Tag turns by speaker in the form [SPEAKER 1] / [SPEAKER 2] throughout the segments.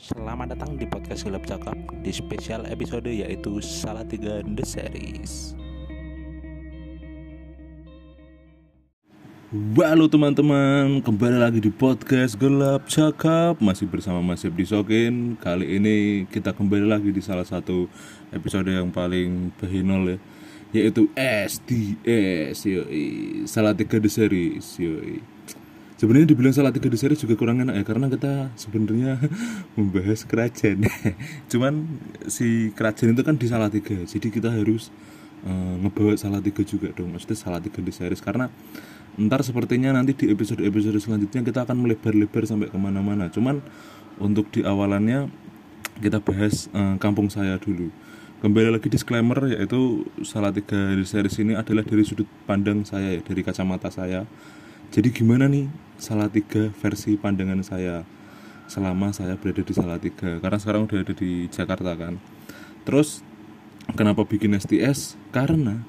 [SPEAKER 1] Selamat datang di podcast Gelap Cakap di spesial episode yaitu Salatiga The Series. Halo teman-teman, kembali lagi di podcast Gelap Cakap Masih bersama Mas Yabdi Sokin. Kali ini kita kembali lagi di salah satu episode yang paling bahinol ya Yaitu SDS, yoi. Salatiga The Series, yoi sebenarnya dibilang salah tiga deseri juga kurang enak ya karena kita sebenarnya membahas kerajaan cuman si kerajaan itu kan di salah tiga jadi kita harus uh, ngebawa salah tiga juga dong maksudnya salah tiga series karena ntar sepertinya nanti di episode-episode selanjutnya kita akan melebar-lebar sampai ke mana-mana. Cuman untuk di awalannya kita bahas uh, kampung saya dulu. Kembali lagi disclaimer yaitu salah tiga series ini adalah dari sudut pandang saya ya, dari kacamata saya jadi gimana nih Salatiga versi pandangan saya selama saya berada di Salatiga? Karena sekarang udah ada di Jakarta kan? Terus kenapa bikin STS karena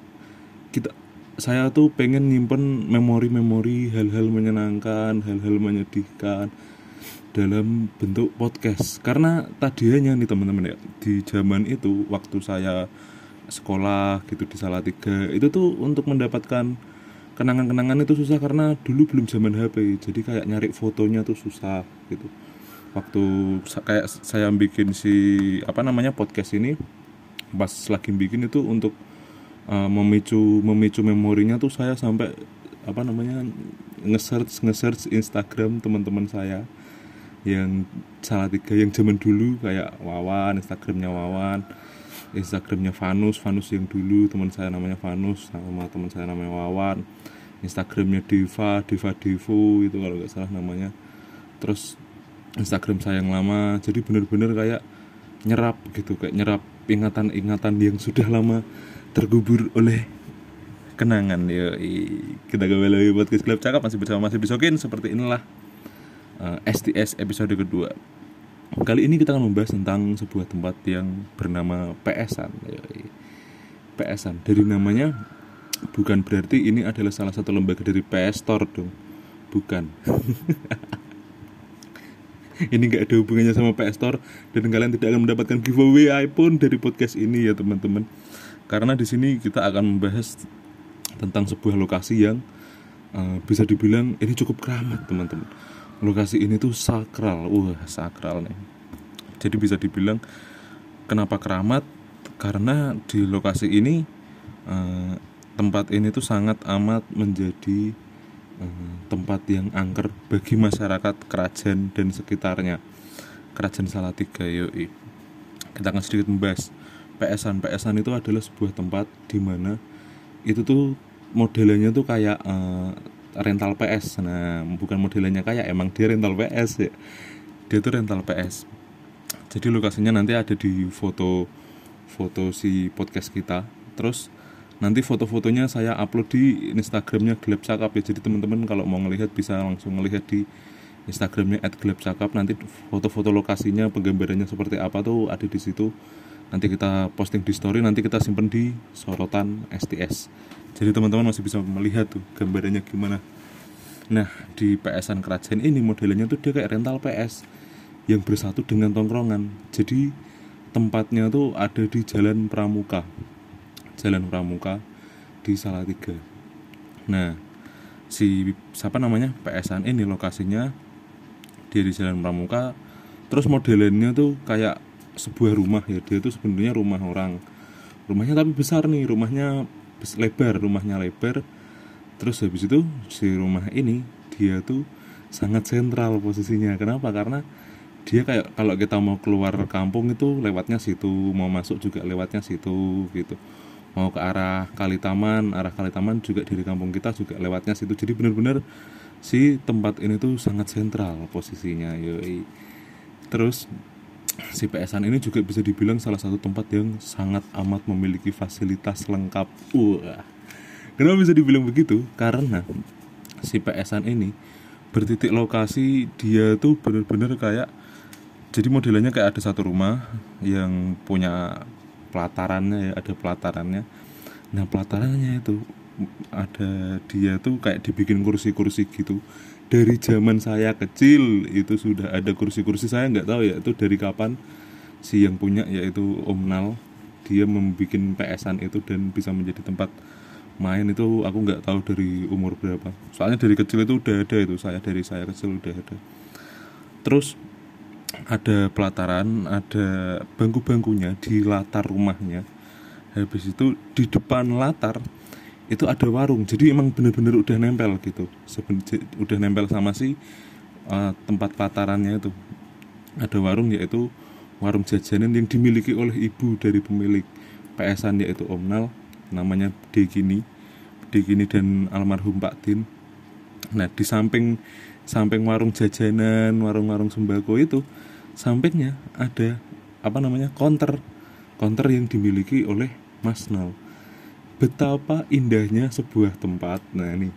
[SPEAKER 1] kita saya tuh pengen nyimpen memori-memori hal-hal menyenangkan hal-hal menyedihkan dalam bentuk podcast. Karena tadinya nih teman-teman ya di zaman itu waktu saya sekolah gitu di Salatiga itu tuh untuk mendapatkan kenangan-kenangan itu susah karena dulu belum zaman HP jadi kayak nyari fotonya tuh susah gitu. Waktu kayak saya bikin si apa namanya podcast ini pas lagi bikin itu untuk uh, memicu memicu memorinya tuh saya sampai apa namanya nge-search nge-search Instagram teman-teman saya yang salah tiga yang zaman dulu kayak Wawan Instagramnya Wawan Instagramnya Vanus Vanus yang dulu teman saya namanya Vanus sama teman saya namanya Wawan. Instagramnya Diva Diva Devo itu kalau nggak salah namanya. Terus Instagram saya yang lama jadi bener-bener kayak nyerap gitu kayak nyerap ingatan-ingatan yang sudah lama tergubur oleh kenangan. Ya kita kembali lagi buat Club. Cakap masih bersama masih bisokin seperti inilah uh, eh, STS episode kedua Kali ini kita akan membahas tentang sebuah tempat yang bernama PSan. PSan dari namanya bukan berarti ini adalah salah satu lembaga dari PS Store dong. Bukan. ini nggak ada hubungannya sama PS Store dan kalian tidak akan mendapatkan giveaway iPhone dari podcast ini ya teman-teman. Karena di sini kita akan membahas tentang sebuah lokasi yang uh, bisa dibilang ini cukup keramat teman-teman lokasi ini tuh sakral wah sakral nih. Jadi bisa dibilang kenapa keramat? Karena di lokasi ini eh, tempat ini tuh sangat amat menjadi eh, tempat yang angker bagi masyarakat kerajaan dan sekitarnya. Kerajaan Salatiga yoi. Kita akan sedikit membahas. PSan PSan itu adalah sebuah tempat di mana itu tuh modelnya tuh kayak eh, rental PS nah bukan modelnya kayak emang dia rental PS ya. Dia tuh rental PS jadi lokasinya nanti ada di foto foto si podcast kita. Terus nanti foto-fotonya saya upload di Instagramnya Gelap Cakap ya. Jadi teman-teman kalau mau ngelihat bisa langsung ngelihat di Instagramnya @gelapcakap nanti foto-foto lokasinya penggambarannya seperti apa tuh ada di situ nanti kita posting di story nanti kita simpen di sorotan STS jadi teman-teman masih bisa melihat tuh gambarannya gimana. Nah di PSan kerajaan ini modelnya tuh dia kayak rental PS yang bersatu dengan tongkrongan. Jadi tempatnya tuh ada di Jalan Pramuka. Jalan Pramuka di Salatiga. Nah si siapa namanya? PSan ini lokasinya dia di Jalan Pramuka. Terus modelnya tuh kayak sebuah rumah ya. Dia itu sebenarnya rumah orang. Rumahnya tapi besar nih rumahnya lebar rumahnya lebar. Terus habis itu si rumah ini dia tuh sangat sentral posisinya. Kenapa? Karena dia kayak kalau kita mau keluar kampung itu lewatnya situ mau masuk juga lewatnya situ gitu. Mau ke arah kali taman arah kali taman juga dari kampung kita juga lewatnya situ. Jadi benar-benar si tempat ini tuh sangat sentral posisinya yoi. Terus si PSan ini juga bisa dibilang salah satu tempat yang sangat amat memiliki fasilitas lengkap. Wah. Kenapa bisa dibilang begitu? Karena si PSan ini bertitik lokasi dia tuh bener-bener kayak jadi modelnya kayak ada satu rumah yang punya pelatarannya ya ada pelatarannya nah pelatarannya itu ada dia tuh kayak dibikin kursi-kursi gitu. Dari zaman saya kecil itu sudah ada kursi-kursi. Saya nggak tahu ya itu dari kapan si yang punya yaitu Om Nal. Dia membuat PSan itu dan bisa menjadi tempat main itu aku nggak tahu dari umur berapa. Soalnya dari kecil itu udah ada itu saya dari saya kecil udah ada. Terus ada pelataran ada bangku-bangkunya di latar rumahnya. Habis itu di depan latar itu ada warung. Jadi emang bener-bener udah nempel gitu. Seben, udah nempel sama si uh, tempat pelatarannya itu. Ada warung yaitu warung jajanan yang dimiliki oleh ibu dari pemilik PSan yaitu Om Nal. Namanya Degini. Degini dan almarhum Pak Din. Nah di samping samping warung jajanan warung-warung sembako itu sampingnya ada apa namanya konter. Konter yang dimiliki oleh Mas Nal betapa indahnya sebuah tempat nah ini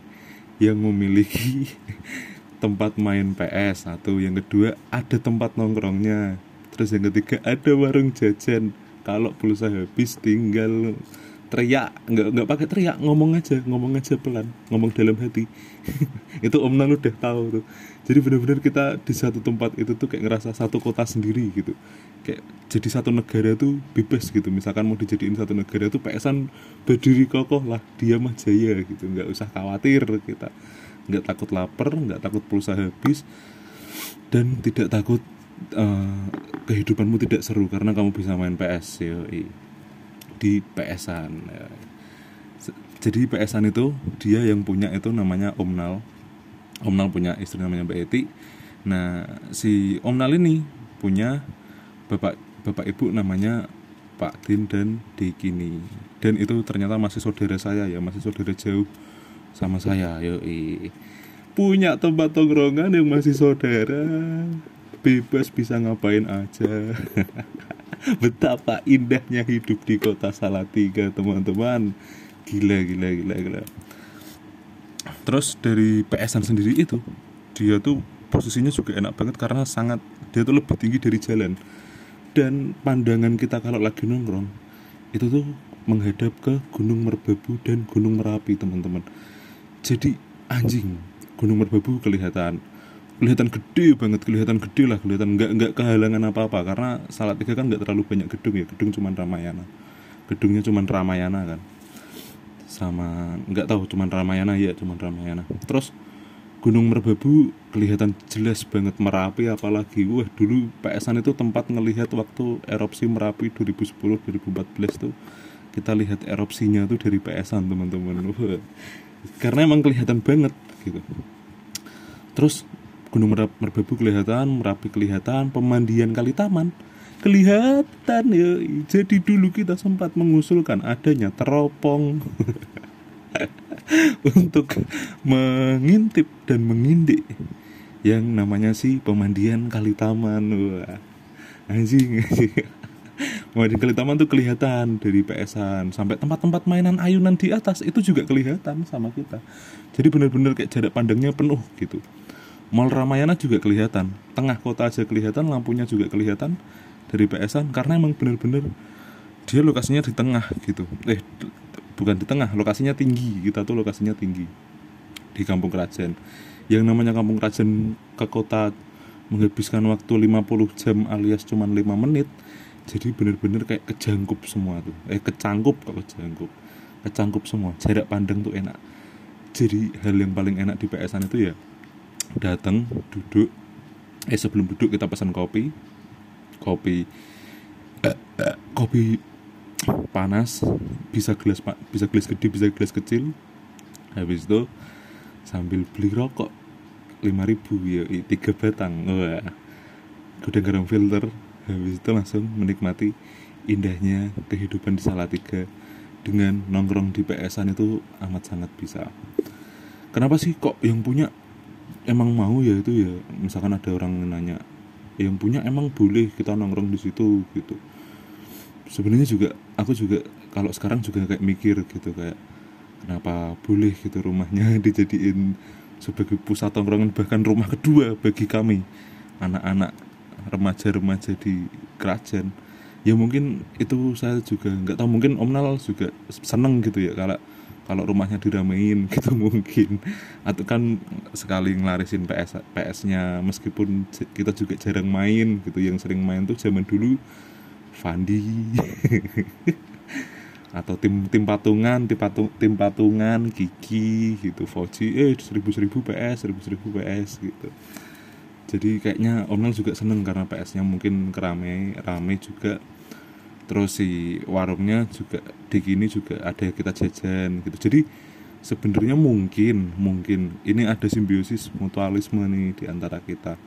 [SPEAKER 1] yang memiliki tempat main PS satu yang kedua ada tempat nongkrongnya terus yang ketiga ada warung jajan. Kalau pulsa habis tinggal teriak nggak nggak pakai teriak ngomong aja ngomong aja pelan ngomong dalam hati. Itu Om Nang udah tahu tuh jadi benar-benar kita di satu tempat itu tuh kayak ngerasa satu kota sendiri gitu. Kayak jadi satu negara tuh bebas gitu. Misalkan mau dijadiin satu negara tuh PSan berdiri kokoh lah dia mah jaya gitu. Nggak usah khawatir kita. Nggak takut lapar nggak takut pulsa habis. Dan tidak takut uh, kehidupanmu tidak seru karena kamu bisa main PS yoi. Di PSan jadi PSan itu dia yang punya itu namanya Omnal Omnal punya istri namanya Mbak Eti. Nah si Omnal ini punya bapak bapak ibu namanya Pak Din dan Dikini. Dan itu ternyata masih saudara saya ya masih saudara jauh sama saya yoi. Punya tempat tongkrongan yang masih saudara bebas bisa ngapain aja. Betapa indahnya hidup di kota Salatiga teman-teman. Gila gila gila gila terus dari PSan sendiri itu dia tuh posisinya juga enak banget karena sangat dia tuh lebih tinggi dari jalan. Dan pandangan kita kalau lagi nongkrong itu tuh menghadap ke Gunung Merbabu dan Gunung Merapi teman-teman. Jadi anjing Gunung Merbabu kelihatan kelihatan gede banget kelihatan gede lah kelihatan nggak nggak kehalangan apa apa karena Salatiga kan nggak terlalu banyak gedung ya gedung cuma Ramayana. Gedungnya cuma Ramayana kan sama nggak tahu cuma Ramayana ya cuma Ramayana. Terus Gunung Merbabu kelihatan jelas banget Merapi apalagi wah dulu PSan itu tempat ngelihat waktu erupsi Merapi 2010 2014 tuh kita lihat erupsinya tuh dari PSan teman-teman. Karena emang kelihatan banget gitu. Terus Gunung Merbabu kelihatan, Merapi kelihatan, pemandian Kali Taman kelihatan ya. Jadi dulu kita sempat mengusulkan adanya teropong untuk mengintip dan mengindik yang namanya si pemandian Kali Taman. Wah. Anjing. Pemandian Kali Taman tuh kelihatan dari PSan sampai tempat-tempat mainan ayunan di atas itu juga kelihatan sama kita. Jadi benar-benar kayak jarak pandangnya penuh gitu. Mall Ramayana juga kelihatan tengah kota aja kelihatan lampunya juga kelihatan dari PSan karena emang bener-bener dia lokasinya di tengah gitu. Eh bukan di tengah lokasinya tinggi kita tuh lokasinya tinggi di kampung kerajaan yang namanya kampung kerajaan ke kota menghabiskan waktu 50 jam alias cuma 5 menit jadi bener-bener kayak kejangkup semua tuh. Eh kecangkup kok kejangkup. Kecangkup semua jarak pandang tuh enak. Jadi hal yang paling enak di PSan itu ya datang duduk. Eh sebelum duduk kita pesan kopi kopi eh, eh, kopi panas bisa gelas bisa gelas gede bisa gelas kecil. Habis itu sambil beli rokok lima ribu ya tiga batang. Wah udah garam filter. Habis itu langsung menikmati indahnya kehidupan di Salatiga dengan nongkrong di PSan itu amat sangat bisa. Kenapa sih kok yang punya emang mau ya itu ya? Misalkan ada orang nanya yang punya emang boleh kita nongkrong di situ gitu. Sebenarnya juga aku juga kalau sekarang juga kayak mikir gitu kayak kenapa boleh gitu rumahnya dijadiin sebagai pusat tongkrongan bahkan rumah kedua bagi kami anak-anak remaja-remaja di kerajaan. Ya mungkin itu saya juga nggak tahu mungkin Om Nal juga seneng gitu ya kalau kalau rumahnya diramein gitu mungkin. Atau kan sekali ngelarisin PS PS-nya meskipun kita juga jarang main gitu. Yang sering main tuh zaman dulu Fandi. Atau tim tim patungan tim patung tim patungan Kiki gitu Fauci eh seribu seribu PS seribu seribu PS gitu. Jadi kayaknya Onel juga seneng karena PS-nya mungkin kerame rame juga terus si warungnya juga di gini juga ada kita jajan gitu. Jadi sebenarnya mungkin mungkin ini ada simbiosis mutualisme nih di antara kita.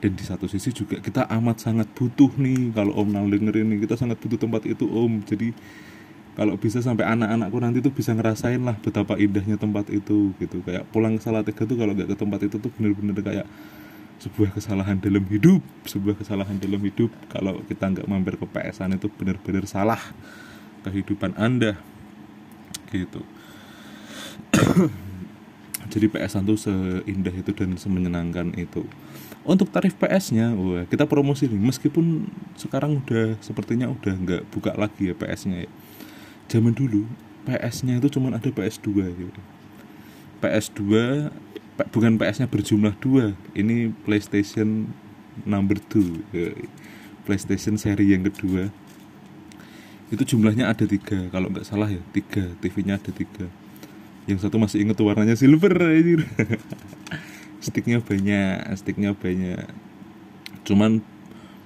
[SPEAKER 1] Dan di satu sisi juga kita amat sangat butuh nih kalau Om Nal dengerin nih kita sangat butuh tempat itu Om. Jadi kalau bisa sampai anak-anakku nanti tuh bisa ngerasain lah betapa indahnya tempat itu gitu. Kayak pulang ke Salatiga tuh kalau nggak ke tempat itu tuh bener-bener kayak sebuah kesalahan dalam hidup sebuah kesalahan dalam hidup kalau kita nggak mampir ke PSan itu benar-benar salah kehidupan anda gitu. Jadi PSan tuh seindah itu dan semenyenangkan itu. Untuk tarif PS-nya wah kita promosi nih. Meskipun sekarang udah sepertinya udah nggak buka lagi ya PS-nya ya. Zaman dulu PS-nya itu cuma ada PS2 gitu. PS2 bukan PS-nya berjumlah dua. Ini PlayStation number 2 PlayStation seri yang kedua. Itu jumlahnya ada tiga kalau nggak salah ya tiga. TV-nya ada tiga. Yang satu masih inget warnanya silver aja sticknya banyak sticknya banyak. Cuman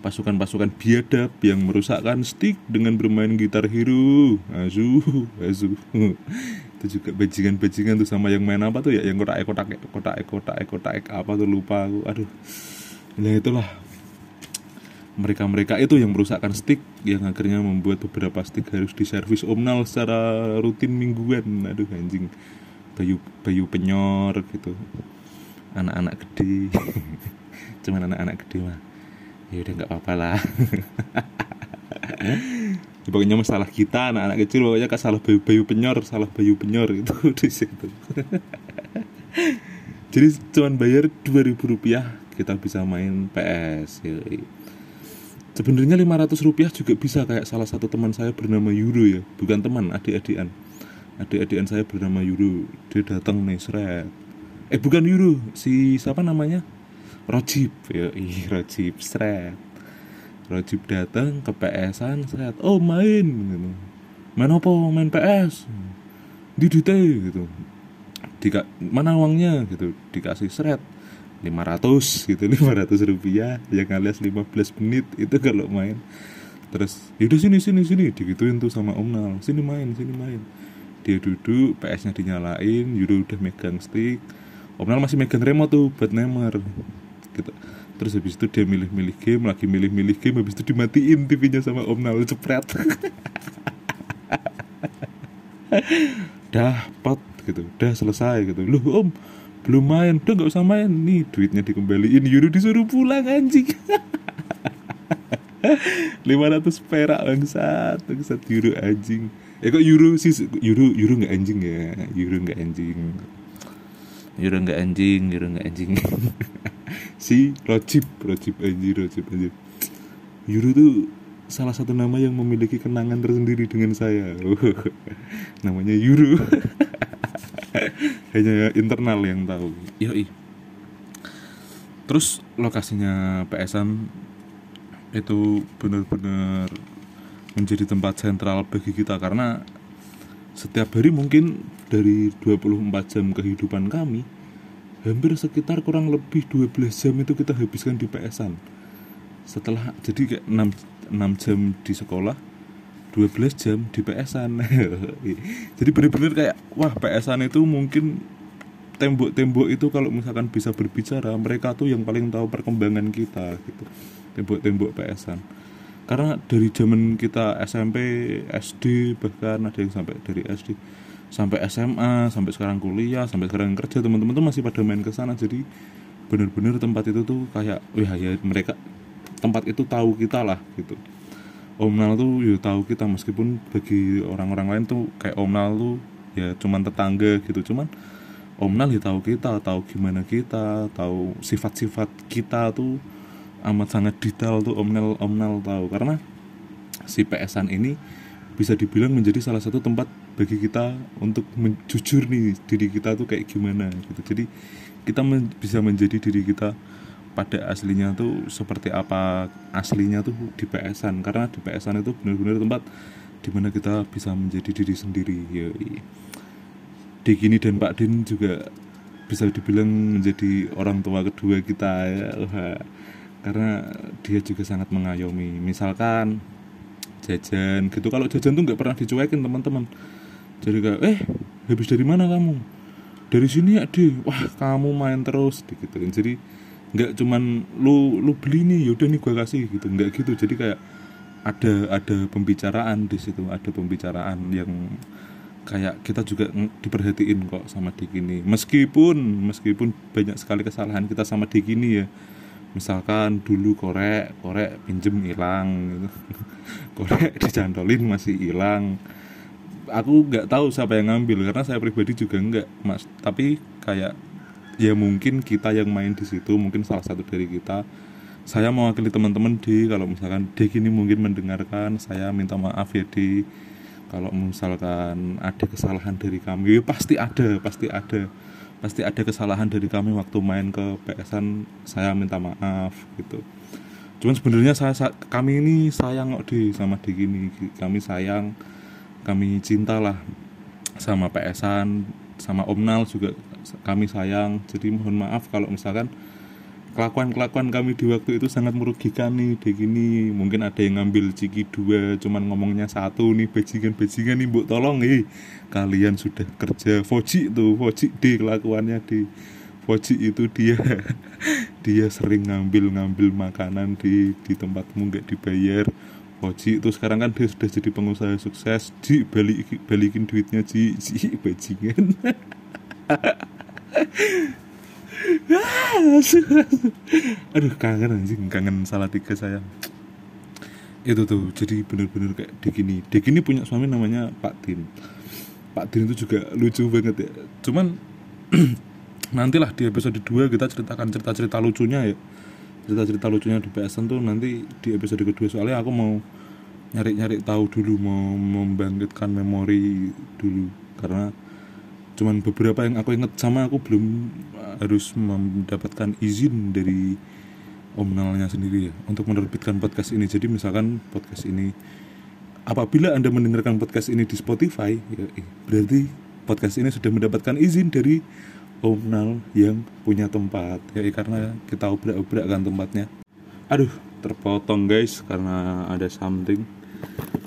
[SPEAKER 1] pasukan-pasukan biadab yang merusakkan stick dengan bermain gitar hero. Azu azu itu juga bajingan-bajingan tuh sama yang main apa tuh ya? Yang kotak kotak kotak kotak kotak apa tuh? Lupa aku. Aduh. Nah itulah. Mereka-mereka itu yang merusakkan stick yang akhirnya membuat beberapa stick harus diservis omnal secara rutin mingguan. Aduh anjing. Bayu bayu penyor gitu. Anak-anak gede. Cuman anak-anak gede mah. Ya udah nggak apa-apa lah. ya, pokoknya masalah kita anak-anak kecil pokoknya kan salah bayu, bayu penyor salah bayu penyor itu di situ. Jadi cuman bayar dua ribu rupiah kita bisa main PS ya. sebenarnya lima ratus rupiah juga bisa kayak salah satu teman saya bernama Yuro ya. Bukan teman adik-adikan. Adik-adikan saya bernama Yuro dia datang nih seret. Eh bukan Yuro si siapa namanya? Rojib ya ih Rojib seret Rojib datang ke PS-an seret oh main gitu. Main apa? Main PS di gitu. Dika, mana uangnya? Gitu. Dikasih seret. 500 gitu. 500 rupiah. Yang alias 15 menit. Itu kalau main. Terus yaudah sini sini sini. Digituin tuh sama Om Nal. Sini main sini main. Dia duduk PS nya dinyalain. Yudo udah megang stick. Om Nal masih megang remote tuh buat nemer. Gitu terus habis itu dia milih-milih game lagi milih-milih game habis itu dimatiin TV-nya sama Om Nal cepret. Dapat gitu. Udah selesai gitu. Loh Om belum main. Udah nggak usah main. Nih duitnya dikembaliin. Yuru disuruh pulang anjing. 500 perak bangsat. Bangsat Yuru anjing. Eh kok Yuru sih Yuru Yuru nggak anjing ya? Yuru nggak anjing Yuru nggak anjing Yuru nggak anjing. Si Rojib Rojib anjir Rojib anjir Yuru tuh salah satu nama yang memiliki kenangan tersendiri dengan saya. Namanya Yuru. Hanya internal yang tahu. Yoi. Terus lokasinya PSan itu benar-benar menjadi tempat sentral bagi kita karena setiap hari mungkin dari 24 jam kehidupan kami hampir sekitar kurang lebih 12 jam itu kita habiskan di PSan setelah jadi kayak 6, 6 jam di sekolah 12 jam di PSan jadi bener-bener kayak wah PSan itu mungkin tembok-tembok itu kalau misalkan bisa berbicara mereka tuh yang paling tahu perkembangan kita gitu. Tembok-tembok PSan karena dari zaman kita SMP SD bahkan ada yang sampai dari SD sampai SMA sampai sekarang kuliah sampai sekarang kerja teman-teman tuh masih pada main ke sana. Jadi bener-bener tempat itu tuh kayak wah ya mereka tempat itu tahu kita lah gitu. Om Nal tuh ya tahu kita. Meskipun bagi orang-orang lain tuh kayak Om Nal tuh ya cuman tetangga gitu. Cuman Om Nal ya tahu kita tahu gimana kita tahu sifat-sifat kita tuh amat sangat detail tuh Om Nal Om Nal tahu karena si PSan ini bisa dibilang menjadi salah satu tempat bagi kita untuk jujur nih diri kita tuh kayak gimana gitu. Jadi kita men bisa menjadi diri kita pada aslinya tuh seperti apa aslinya tuh di PSan karena di PSan itu benar-benar tempat di mana kita bisa menjadi diri sendiri ya Degini dan Pak Din juga bisa dibilang menjadi orang tua kedua kita ya karena dia juga sangat mengayomi. Misalkan jajan gitu. Kalau jajan tuh nggak pernah dicuekin teman-teman. Jadi kayak eh habis dari mana kamu? Dari sini ya deh wah kamu main terus gitu kan jadi nggak cuman lu lu beli nih yaudah nih gua kasih gitu. Nggak gitu. Jadi kayak ada ada pembicaraan di situ. Ada pembicaraan yang kayak kita juga diperhatiin kok sama Dikini. Meskipun meskipun banyak sekali kesalahan kita sama Dikini ya misalkan dulu korek korek pinjem hilang gitu. korek dicantolin masih hilang aku nggak tahu siapa yang ngambil karena saya pribadi juga nggak mas. Tapi kayak ya mungkin kita yang main di situ mungkin salah satu dari kita. Saya mewakili teman-teman di kalau misalkan Dek ini mungkin mendengarkan saya minta maaf ya di kalau misalkan ada kesalahan dari kami ya pasti ada pasti ada pasti ada kesalahan dari kami waktu main ke PSan saya minta maaf gitu. Cuman sebenarnya saya, kami ini sayang kok di sama di gini kami sayang kami cinta lah sama PSan sama Omnal juga kami sayang. Jadi mohon maaf kalau misalkan kelakuan-kelakuan kami di waktu itu sangat merugikan nih deh gini. Mungkin ada yang ngambil ciki dua cuman ngomongnya satu nih bajingan-bajingan nih mbok tolong nih kalian sudah kerja. Foji tuh Foji di kelakuannya di Foji itu dia dia sering ngambil-ngambil makanan di di tempatmu nggak dibayar. Foji itu sekarang kan dia sudah jadi pengusaha sukses. Di balik balikin duitnya Ji. Ji bajingan aduh kangen anjing kangen salah tiga saya. Itu tuh jadi bener-bener kayak Dekini Dekini punya suami namanya Pak Din. Pak Din itu juga lucu banget ya. Cuman nantilah di episode 2 kita ceritakan cerita-cerita lucunya ya. Cerita-cerita lucunya di PSN tuh nanti di episode kedua. Soalnya aku mau nyari-nyari tahu dulu mau membangkitkan memori dulu. Karena cuman beberapa yang aku inget sama aku belum harus mendapatkan izin dari omnalnya sendiri ya untuk menerbitkan podcast ini. Jadi misalkan podcast ini apabila anda mendengarkan podcast ini di Spotify ya, berarti podcast ini sudah mendapatkan izin dari omnal yang punya tempat. Ya karena kita obrak-obrak kan tempatnya. Aduh terpotong guys karena ada something.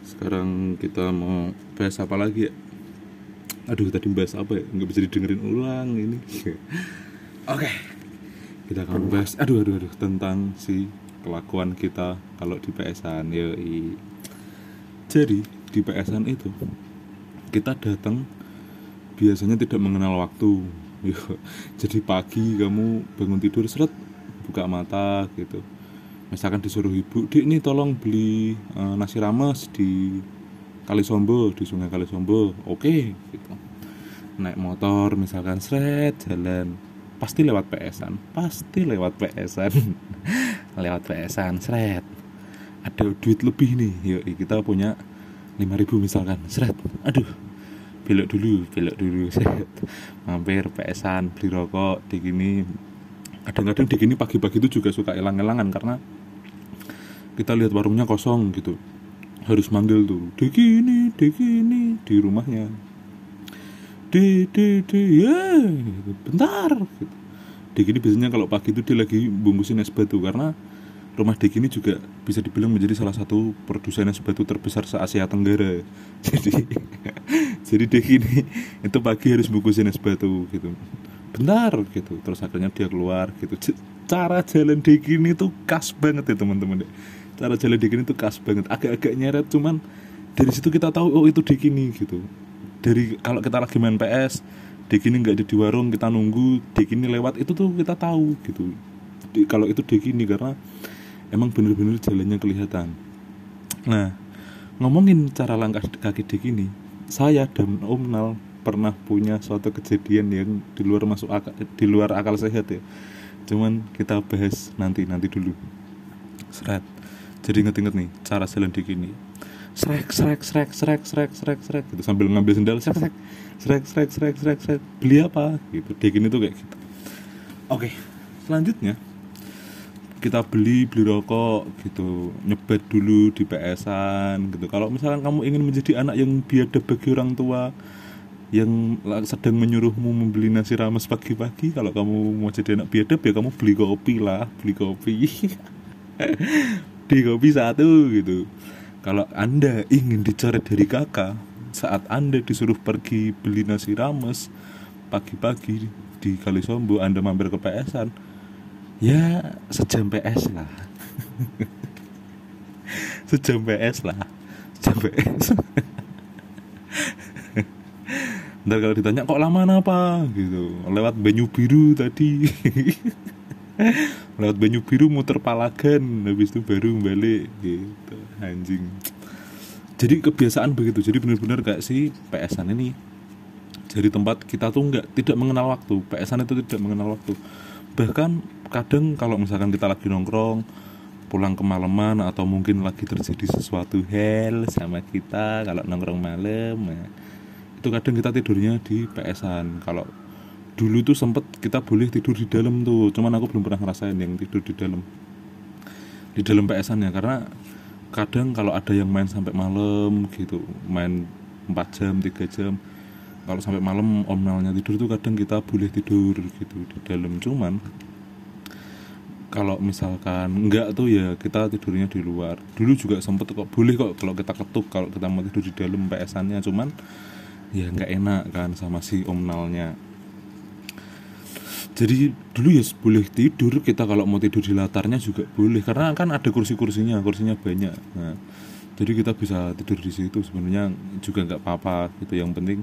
[SPEAKER 1] Sekarang kita mau bahas apa lagi ya aduh tadi bahas apa ya? Nggak bisa didengerin ulang ini. Oke. Okay. kita akan bahas aduh aduh aduh tentang si kelakuan kita kalau di PSan ya jadi di PSan itu kita datang biasanya tidak mengenal waktu. Yo jadi pagi kamu bangun tidur seret buka mata gitu. Misalkan disuruh ibu dik ini tolong beli uh, nasi rames di Kalisombo di Sungai Kalisombo oke okay, gitu. Naik motor misalkan seret jalan. Pasti lewat PSan pasti lewat PSan. Lewat PSan seret ada duit lebih nih. Yuk kita punya 5000 misalkan seret aduh belok dulu belok dulu seret mampir PSan beli rokok di gini. Kadang-kadang di gini pagi-pagi itu juga suka elang-elangan karena kita lihat warungnya kosong gitu harus manggil tuh di gini di gini di rumahnya. Di di di ya bentar. Gitu. di gini biasanya kalau pagi itu dia lagi bungkusin es batu karena rumah Dek ini juga bisa dibilang menjadi salah satu produsen es batu terbesar se Asia Tenggara. Jadi jadi Dek ini itu pagi harus bungkusin es batu gitu. Bentar gitu. Terus akhirnya dia keluar gitu. Cara jalan Dek ini tuh khas banget ya teman-teman cara jalan Dikini itu khas banget. Agak-agak nyeret cuman dari situ kita tahu oh itu Dikini gitu. Dari kalau kita lagi main PS Dikini nggak ada di warung kita nunggu Dikini lewat itu tuh kita tahu gitu. Di, kalau itu Dikini karena emang bener-bener jalannya kelihatan. Nah ngomongin cara langkah kaki Dikini saya dan Om Nal pernah punya suatu kejadian yang di luar masuk akal, di luar akal sehat ya. Cuman kita bahas nanti nanti dulu. Seret jadi inget-inget nih cara jalan di gini srek srek srek srek srek srek srek gitu sambil ngambil sendal srek srek srek srek srek srek srek beli apa gitu dek ini tuh kayak gitu oke selanjutnya kita beli beli rokok gitu nyebat dulu di PS-an gitu kalau misalkan kamu ingin menjadi anak yang biadab bagi orang tua yang sedang menyuruhmu membeli nasi rames pagi-pagi kalau kamu mau jadi anak biadab ya kamu beli kopi lah beli kopi di kopi satu gitu. Kalau anda ingin dicoret dari kakak saat anda disuruh pergi beli nasi rames pagi-pagi di Kalisombo anda mampir ke PS-an ya sejam PS lah. Sejam PS lah. Sejam PS ntar kalau ditanya kok lama apa gitu. Lewat Banyu Biru tadi lewat Banyu Biru muter Palagan habis itu baru balik gitu. Anjing. Jadi kebiasaan begitu jadi benar-benar kayak si PSan ini jadi tempat kita tuh nggak tidak mengenal waktu PSan itu tidak mengenal waktu. Bahkan kadang kalau misalkan kita lagi nongkrong pulang kemalaman atau mungkin lagi terjadi sesuatu hal sama kita kalau nongkrong malam nah, itu kadang kita tidurnya di PSan. Kalau dulu tuh sempet kita boleh tidur di dalam tuh cuman aku belum pernah ngerasain yang tidur di dalam. Di dalam PSan ya karena kadang kalau ada yang main sampai malam gitu main 4 jam 3 jam kalau sampai malam omnalnya tidur tuh kadang kita boleh tidur gitu di dalam. Cuman kalau misalkan enggak tuh ya kita tidurnya di luar. Dulu juga sempet kok boleh kok kalau kita ketuk kalau kita mau tidur di dalam PS-annya cuman ya nggak enak kan sama si omnalnya jadi dulu ya boleh tidur kita kalau mau tidur di latarnya juga boleh karena kan ada kursi-kursinya kursinya banyak. Nah, jadi kita bisa tidur di situ sebenarnya juga nggak apa-apa gitu. Yang penting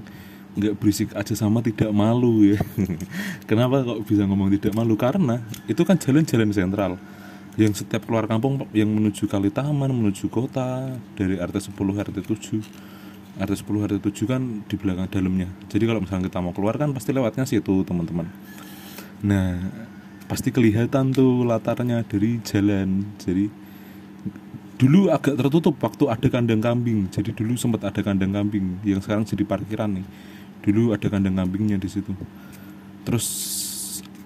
[SPEAKER 1] nggak berisik aja sama tidak malu ya. Kenapa kok bisa ngomong tidak malu? Karena itu kan jalan-jalan sentral. Yang setiap keluar kampung yang menuju kali taman menuju kota dari RT 10 RT 7 RT 10 RT 7 kan di belakang dalamnya. Jadi kalau misalnya kita mau keluar kan pasti lewatnya situ teman-teman nah pasti kelihatan tuh latarnya dari jalan. Jadi dulu agak tertutup waktu ada kandang kambing. Jadi dulu sempat ada kandang kambing yang sekarang jadi parkiran nih. Dulu ada kandang kambingnya di situ. Terus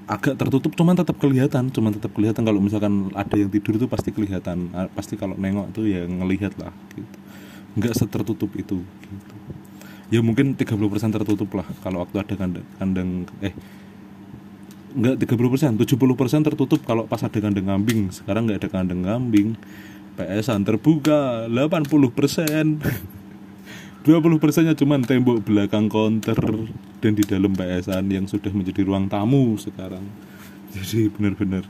[SPEAKER 1] agak tertutup cuman tetap kelihatan cuman tetap kelihatan. Kalau misalkan ada yang tidur itu pasti kelihatan. Pasti kalau nengok tuh ya ngelihat lah gitu. Nggak setertutup itu gitu. Ya mungkin 30% tertutup lah kalau waktu ada kandang, kandang eh enggak 30% 70% tertutup kalau pas ada kandang kambing. Sekarang nggak ada kandang kambing. PSan terbuka 80% 20 persennya cuman tembok belakang counter dan di dalam PSan yang sudah menjadi ruang tamu sekarang. Jadi benar-benar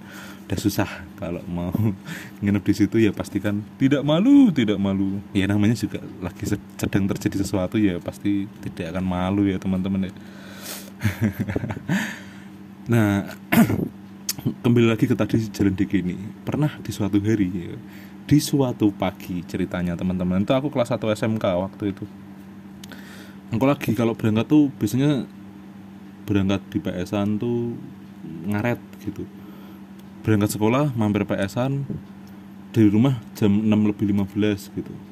[SPEAKER 1] udah susah kalau mau nginep di situ ya pastikan tidak malu tidak malu. Ya namanya juga lagi sedang terjadi sesuatu ya pasti tidak akan malu ya teman-teman ya nah kembali lagi ke tadi jalan DK ini pernah di suatu hari ya, di suatu pagi ceritanya teman-teman. Itu aku kelas 1 SMK waktu itu. Aku lagi kalau berangkat tuh biasanya berangkat di PSan tuh ngaret gitu. Berangkat sekolah mampir PSan dari rumah jam 6 lebih 15 gitu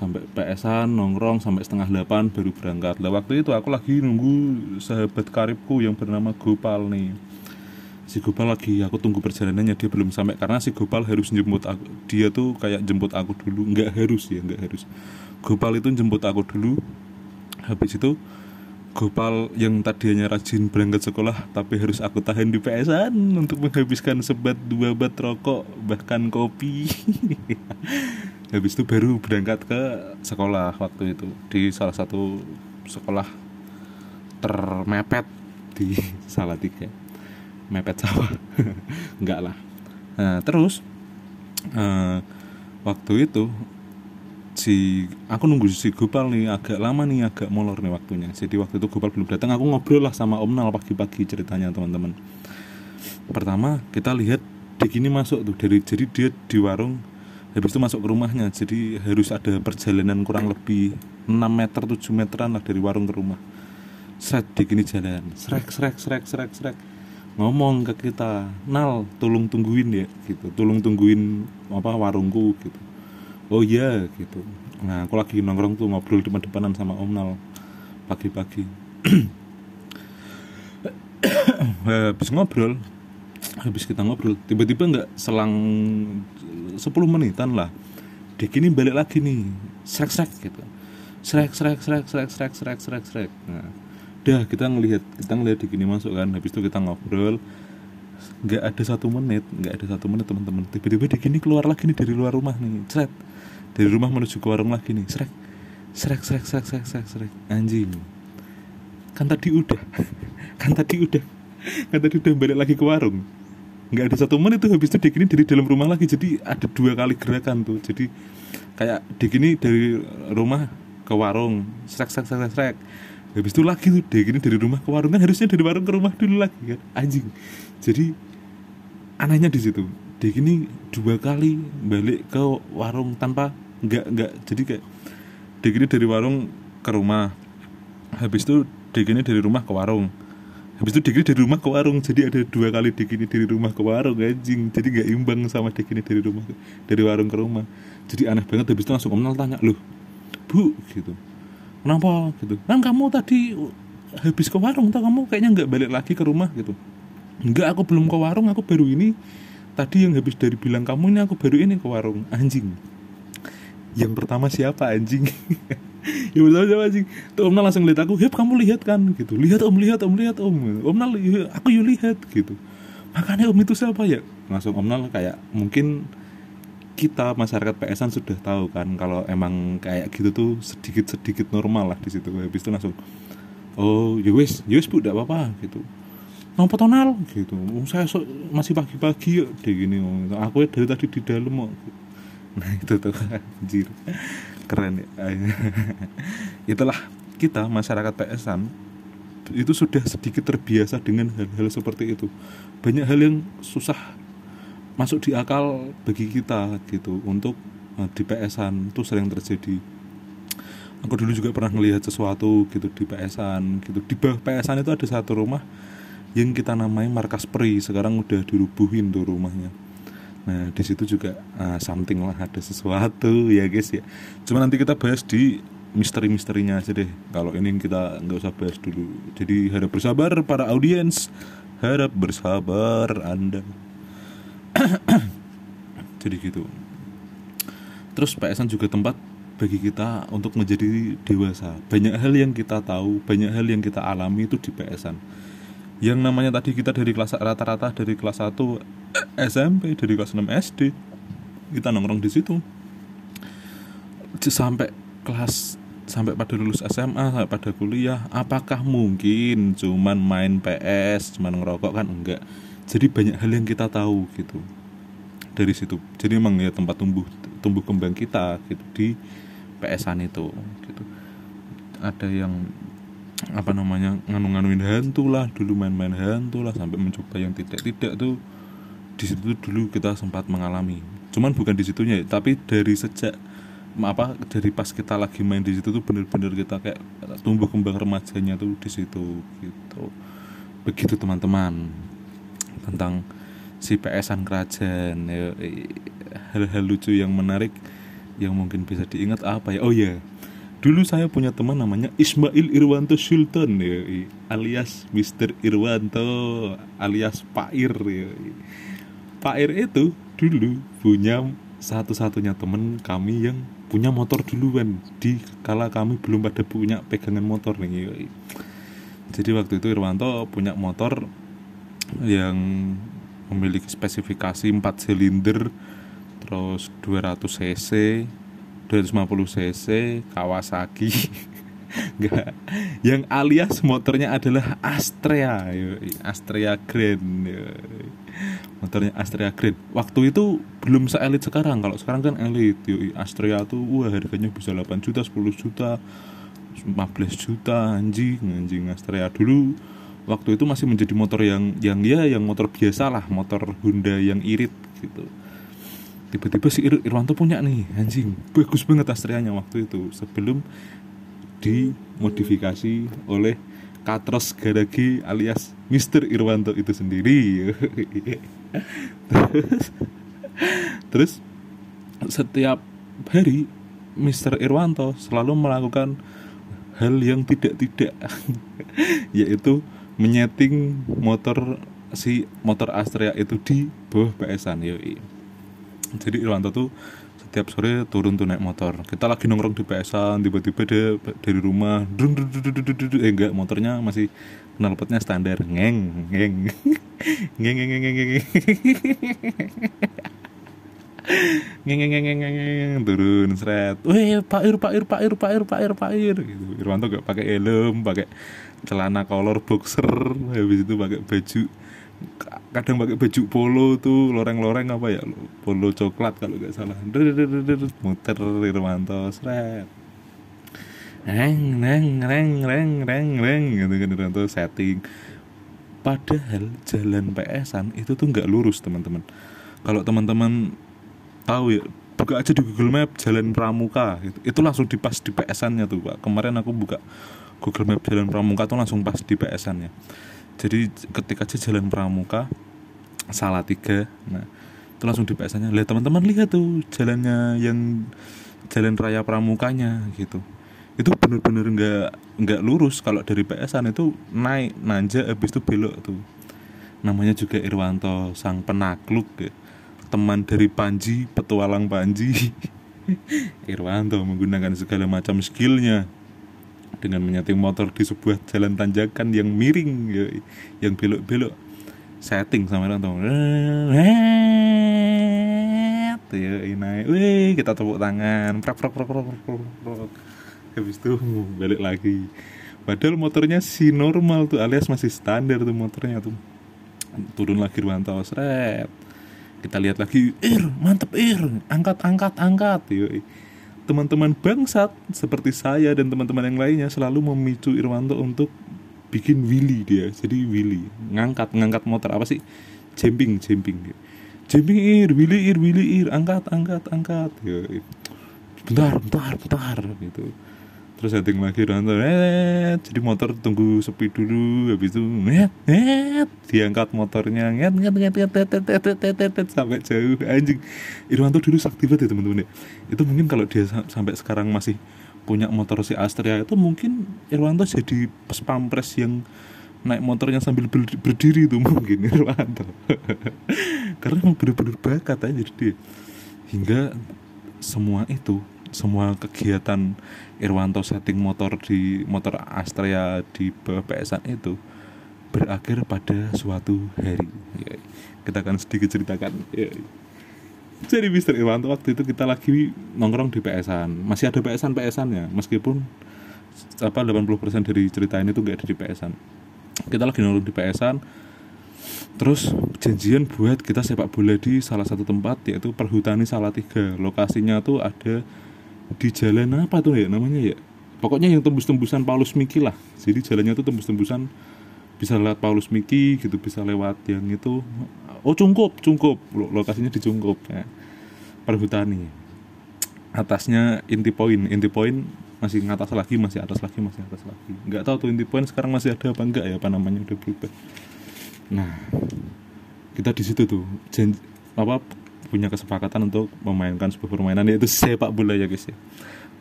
[SPEAKER 1] sampai PSan nongkrong sampai setengah 8 baru berangkat. Lah waktu itu aku lagi nunggu sahabat karibku yang bernama Gopal nih. Si Gopal lagi aku tunggu perjalanannya dia belum sampai. Karena si Gopal harus jemput aku dia tuh kayak jemput aku dulu. Nggak harus ya nggak harus. Gopal itu jemput aku dulu. Habis itu Gopal yang tadinya rajin berangkat sekolah tapi harus aku tahan di PSan untuk menghabiskan sebat dua bat rokok bahkan kopi habis itu baru berangkat ke sekolah waktu itu di salah satu sekolah termepet di Salatiga. Mepet sawah. Enggak lah. Nah, terus uh, waktu itu si aku nunggu si Gopal nih agak lama nih agak molor nih waktunya. Jadi waktu itu Gopal belum datang aku ngobrol lah sama Om Nal pagi-pagi ceritanya teman-teman. Pertama kita lihat Dik ini masuk tuh dari jadi dia di warung habis itu masuk ke rumahnya jadi harus ada perjalanan kurang lebih 6 meter 7 meteran lah dari warung ke rumah. Seret Dik ini jalan. Srek srek srek srek srek. Ngomong ke kita nal tolong tungguin ya gitu. Tolong tungguin apa warungku gitu. Oh iya gitu. Nah aku lagi nongkrong tuh ngobrol depan-depanan sama Om Nal pagi-pagi. Habis ngobrol habis kita ngobrol tiba-tiba nggak selang 10 menitan lah. Dek ini balik lagi nih. Srek srek gitu. Srek srek srek srek srek srek srek srek. Nah udah kita ngelihat kita ngelihat Dek ini masuk kan. Habis itu kita ngobrol. Nggak ada satu menit nggak ada satu menit teman-teman. Tiba-tiba Dek ini keluar lagi nih dari luar rumah nih. Srek dari rumah menuju ke warung lagi nih. Srek. Srek srek srek srek srek srek. Anjing. Kan tadi udah. Kan tadi udah. Kan tadi udah balik lagi ke warung nggak ada satu menit tuh habis itu Dek ini dari dalam rumah lagi. Jadi ada dua kali gerakan tuh. Jadi kayak Dek ini dari rumah ke warung srek srek srek srek. Habis itu lagi tuh Dek ini dari rumah ke warung. Kan harusnya dari warung ke rumah dulu lagi kan. Anjing. Jadi anehnya di situ. Dek ini dua kali balik ke warung tanpa nggak nggak. Jadi kayak Dek ini dari warung ke rumah. Habis itu Dek ini dari rumah ke warung habis itu Dek ini dari rumah ke warung. Jadi ada dua kali Dek ini dari rumah ke warung anjing. Jadi nggak imbang sama Dek ini dari rumah dari warung ke rumah. Jadi aneh banget. Habis itu langsung Om Nal tanya loh bu gitu. Kenapa? gitu. Kan kamu tadi habis ke warung tau kamu kayaknya nggak balik lagi ke rumah gitu. Enggak aku belum ke warung. Aku baru ini tadi yang habis dari bilang kamu ini aku baru ini ke warung. Anjing. Yang pertama siapa anjing ya pertama siapa anjing tuh om Nal langsung lihat aku hep kamu lihat kan? Gitu. Lihat om lihat om lihat om. Om Nal "Iya, aku yuk lihat. Gitu. Makanya om itu siapa ya? Langsung om Nal kayak mungkin kita masyarakat PSan sudah tahu kan kalau emang kayak gitu tuh sedikit sedikit normal lah di situ. Habis itu langsung oh ya wis ya bu tidak apa-apa. Gitu. Nopo tonal gitu. "Oh, saya so- masih pagi-pagi ya deh gini aku dari tadi di dalam kok. Nah itu tuh anjir keren. Ya itulah kita masyarakat PSan itu sudah sedikit terbiasa dengan hal-hal seperti itu. Banyak hal yang susah masuk di akal bagi kita gitu untuk eh, di PSan itu sering terjadi. Aku dulu juga pernah melihat sesuatu gitu di PSan gitu. Di bawah PSan itu ada satu rumah yang kita namai markas peri sekarang udah dirubuhin tuh rumahnya nah di situ juga ah, something lah ada sesuatu ya guys ya. Cuma nanti kita bahas di misteri-misterinya aja deh. Kalau ini kita nggak usah bahas dulu. Jadi harap bersabar para audiens. Harap bersabar anda. Jadi gitu. Terus PSN juga tempat bagi kita untuk menjadi dewasa. Banyak hal yang kita tahu banyak hal yang kita alami itu di PSN yang namanya tadi kita dari kelas rata-rata dari kelas 1 SMP dari kelas 6 SD kita nongkrong di situ. Sampai kelas sampai pada lulus SMA sampai pada kuliah apakah mungkin cuman main PS cuman ngerokok? Kan enggak. Jadi banyak hal yang kita tahu gitu dari situ. Jadi emang ya tempat tumbuh tumbuh kembang kita gitu di PSan itu gitu. Ada yang apa namanya nganu-nganuin hantu lah dulu main-main hantu lah sampai mencoba yang tidak-tidak tuh di situ dulu kita sempat mengalami cuman bukan di situnya ya, tapi dari sejak apa dari pas kita lagi main di situ tuh bener-bener kita kayak tumbuh kembang remajanya tuh di situ gitu begitu teman-teman tentang si PSan kerajaan hal-hal lucu yang menarik yang mungkin bisa diingat apa ya oh ya dulu saya punya teman namanya Ismail Irwanto Sultan ya alias Mr. Irwanto alias Pak Ir ya. Pak Ir itu dulu punya satu-satunya teman kami yang punya motor duluan di kala kami belum pada punya pegangan motor nih jadi waktu itu Irwanto punya motor yang memiliki spesifikasi 4 silinder terus 200 cc 250 cc Kawasaki Enggak yang alias motornya adalah Astrea. Astrea Grand yoi. Motornya Astrea Grand waktu itu belum se-elit sekarang. Kalau sekarang kan elit. Yoi. Astrea tuh wah harganya bisa 8 juta 10 juta 15 juta anjing anjing Astrea. Dulu waktu itu masih menjadi motor yang yang ya yang motor biasa lah. Motor Honda yang irit gitu. Tiba-tiba si Ir Irwanto punya nih anjing. Bagus banget Astrianya waktu itu. Sebelum dimodifikasi oleh Katros Garagi alias Mister Irwanto itu sendiri terus terus setiap hari Mr. Irwanto selalu melakukan hal yang tidak-tidak yaitu menyeting motor si motor Astrea itu di bawah PSan yoi. Jadi Irwanto tuh setiap sore turun tuh naik motor. Kita lagi nongkrong di PSan, tiba-tiba dia dari rumah, drung, drung, drung, drung, drung, eh enggak motornya masih knalpotnya standar, ngeng, ngeng, ngeng, ngeng, ngeng, ngeng, ngeng. Ngeng ngeng ngeng ngeng turun seret weh pak ir pak ir pak ir pak ir pak ir pak ir. Gitu. Irwanto gak pakai helm pakai celana kolor boxer. Habis itu pakai baju kadang pakai baju polo tuh loreng-loreng apa ya polo coklat kalau nggak salah. Muter Irwanto seret neng neng neng neng neng neng gitu kan Irwanto setting. Padahal jalan PS-an itu tuh nggak lurus teman-teman. Kalau teman-teman tahu ya buka aja di Google Map jalan Pramuka gitu. itu langsung di pas di PSan-nya tuh pak. Kemarin aku buka Google Map jalan Pramuka tuh langsung pas di PSan-nya jadi ketika aja jalan Pramuka salah tiga nah itu langsung di PSan-nya lihat teman-teman lihat tuh jalannya yang jalan raya Pramukanya gitu. Itu bener-bener nggak nggak lurus. Kalau dari PSan itu naik nanja habis itu belok tuh. Namanya juga Irwanto sang penakluk ya. Teman dari Panji, petualang Panji. Irwanto menggunakan segala macam skillnya dengan menyeting motor di sebuah jalan tanjakan yang miring, ya, yang belok-belok. Setting sama Irwanto. Ya, naik. Wih, kita tepuk tangan. Prak, prak, prak, prak, prak, prak. Habis itu balik lagi. Padahal motornya si normal tuh alias masih standar tuh motornya tuh. Turun lagi Irwanto, seret kita lihat lagi ir mantep ir angkat angkat angkat yoi teman-teman bangsat seperti saya dan teman-teman yang lainnya selalu memicu Irwanto untuk bikin willy dia. Jadi willy ngangkat ngangkat motor apa sih? Jumping jumping jumping ir willy ir willy ir angkat angkat angkat. Yoi bentar bentar bentar gitu terus setting lagi Irwanto eh jadi motor tunggu sepi dulu habis itu net net diangkat motornya net net net net net net net net net sampai jauh. Anjing Irwanto dulu sakti banget ya teman-teman ya. Itu mungkin kalau dia sampai sekarang masih punya motor si Astrea itu mungkin Irwanto jadi pas pampres yang naik motornya sambil berdiri itu mungkin Irwanto karena emang bener-bener bakat aja dia. Hingga semua itu semua kegiatan Irwanto setting motor di motor Astrea di bawah PSan itu berakhir pada suatu hari. Kita akan sedikit ceritakan. Jadi Mister Irwanto waktu itu kita lagi nongkrong di PSan. Masih ada PSan PSan ya? Meskipun apa 80% dari cerita ini tuh gak ada di PSan. Kita lagi nongkrong di PSan terus janjian buat kita sepak bola di salah satu tempat yaitu Perhutani Salatiga. Lokasinya tuh ada di jalan apa tuh ya namanya ya? Pokoknya yang tembus-tembusan Paulus Miki lah. Jadi jalannya tuh tembus-tembusan bisa lewat Paulus Miki gitu bisa lewat yang itu. Oh Cungkup Cungkup. Lokasinya di Cungkup ya. perhutani. Atasnya inti poin. Inti poin masih ngatas lagi masih atas lagi masih atas lagi. Nggak tahu tuh inti poin sekarang masih ada apa enggak ya apa namanya udah berubah. Nah kita di situ tuh. Janji, apa punya kesepakatan untuk memainkan sebuah permainan yaitu sepak bola ya guys ya.